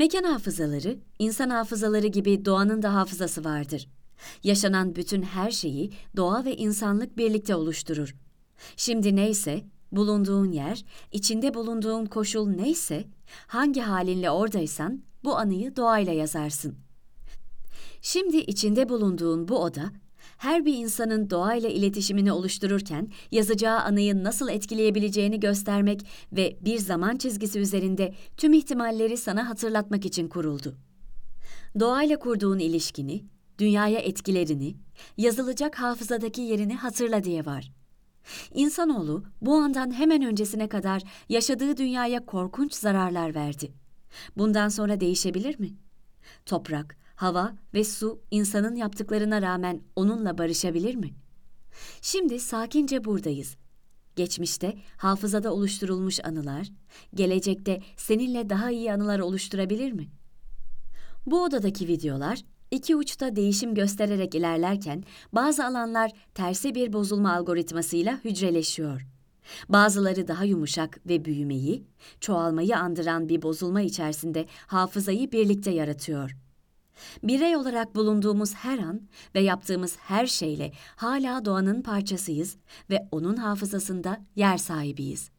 Mekan hafızaları, insan hafızaları gibi doğanın da hafızası vardır. Yaşanan bütün her şeyi doğa ve insanlık birlikte oluşturur. Şimdi neyse, bulunduğun yer, içinde bulunduğun koşul neyse, hangi halinle oradaysan bu anıyı doğayla yazarsın. Şimdi içinde bulunduğun bu oda, her bir insanın doğayla iletişimini oluştururken yazacağı anıyı nasıl etkileyebileceğini göstermek ve bir zaman çizgisi üzerinde tüm ihtimalleri sana hatırlatmak için kuruldu. Doğayla kurduğun ilişkini, dünyaya etkilerini, yazılacak hafızadaki yerini hatırla diye var. İnsanoğlu bu andan hemen öncesine kadar yaşadığı dünyaya korkunç zararlar verdi. Bundan sonra değişebilir mi? Toprak, hava ve su insanın yaptıklarına rağmen onunla barışabilir mi? Şimdi sakince buradayız. Geçmişte hafızada oluşturulmuş anılar, gelecekte seninle daha iyi anılar oluşturabilir mi? Bu odadaki videolar iki uçta değişim göstererek ilerlerken bazı alanlar tersi bir bozulma algoritmasıyla hücreleşiyor. Bazıları daha yumuşak ve büyümeyi, çoğalmayı andıran bir bozulma içerisinde hafızayı birlikte yaratıyor. Birey olarak bulunduğumuz her an ve yaptığımız her şeyle hala doğanın parçasıyız ve onun hafızasında yer sahibiyiz.